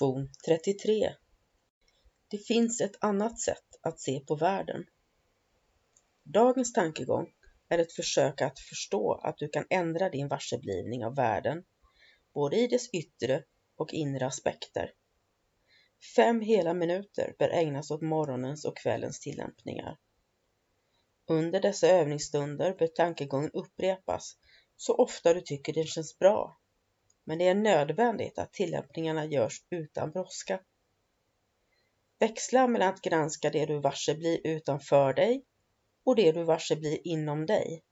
Lektion 33 Det finns ett annat sätt att se på världen. Dagens tankegång är ett försök att förstå att du kan ändra din varseblivning av världen, både i dess yttre och inre aspekter. Fem hela minuter bör ägnas åt morgonens och kvällens tillämpningar. Under dessa övningsstunder bör tankegången upprepas så ofta du tycker den känns bra men det är nödvändigt att tillämpningarna görs utan brådska. Växla mellan att granska det du varse blir utanför dig och det du varse blir inom dig.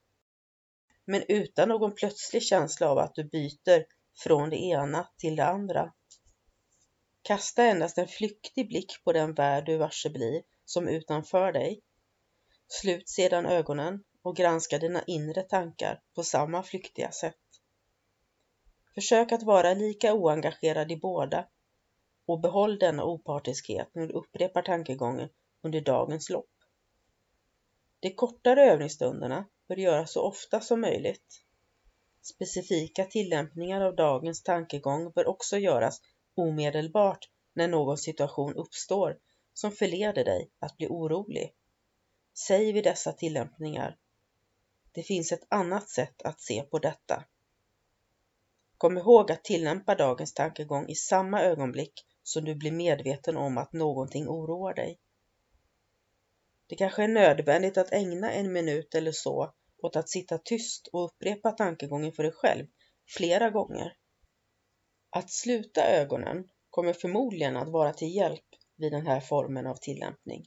Men utan någon plötslig känsla av att du byter från det ena till det andra. Kasta endast en flyktig blick på den värld du varse blir som utanför dig. Slut sedan ögonen och granska dina inre tankar på samma flyktiga sätt. Försök att vara lika oengagerad i båda och behåll denna opartiskhet när du upprepar tankegången under dagens lopp. De kortare övningsstunderna bör göras så ofta som möjligt. Specifika tillämpningar av dagens tankegång bör också göras omedelbart när någon situation uppstår som förleder dig att bli orolig. Säg vid dessa tillämpningar. Det finns ett annat sätt att se på detta. Kom ihåg att tillämpa dagens tankegång i samma ögonblick som du blir medveten om att någonting oroar dig. Det kanske är nödvändigt att ägna en minut eller så åt att sitta tyst och upprepa tankegången för dig själv flera gånger. Att sluta ögonen kommer förmodligen att vara till hjälp vid den här formen av tillämpning.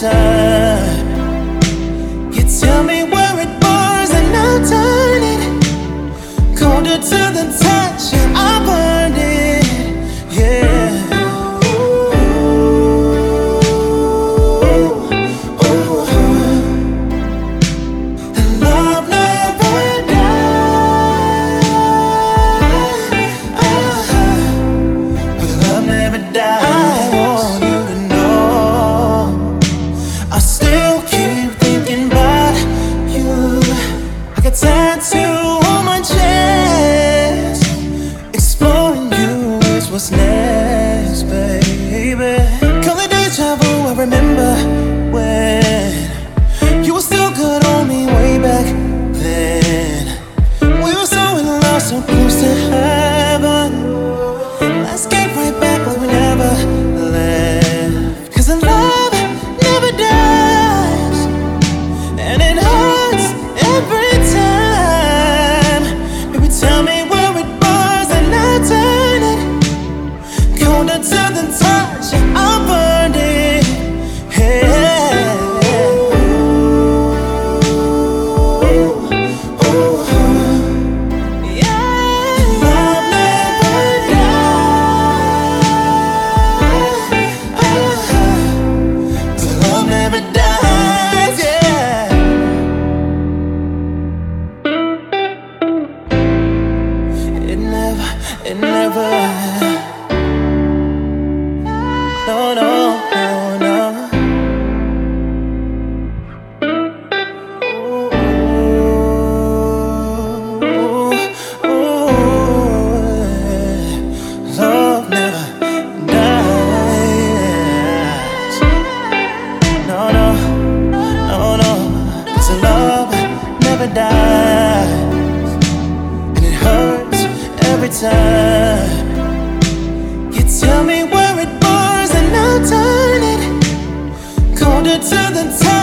time. You tell me where it bars and I'll turn it colder to the time. It never. No, no, no, no. Love never dies. No, no, no, love never dies. Winter. You tell me where it burns and I'll turn it colder to the touch.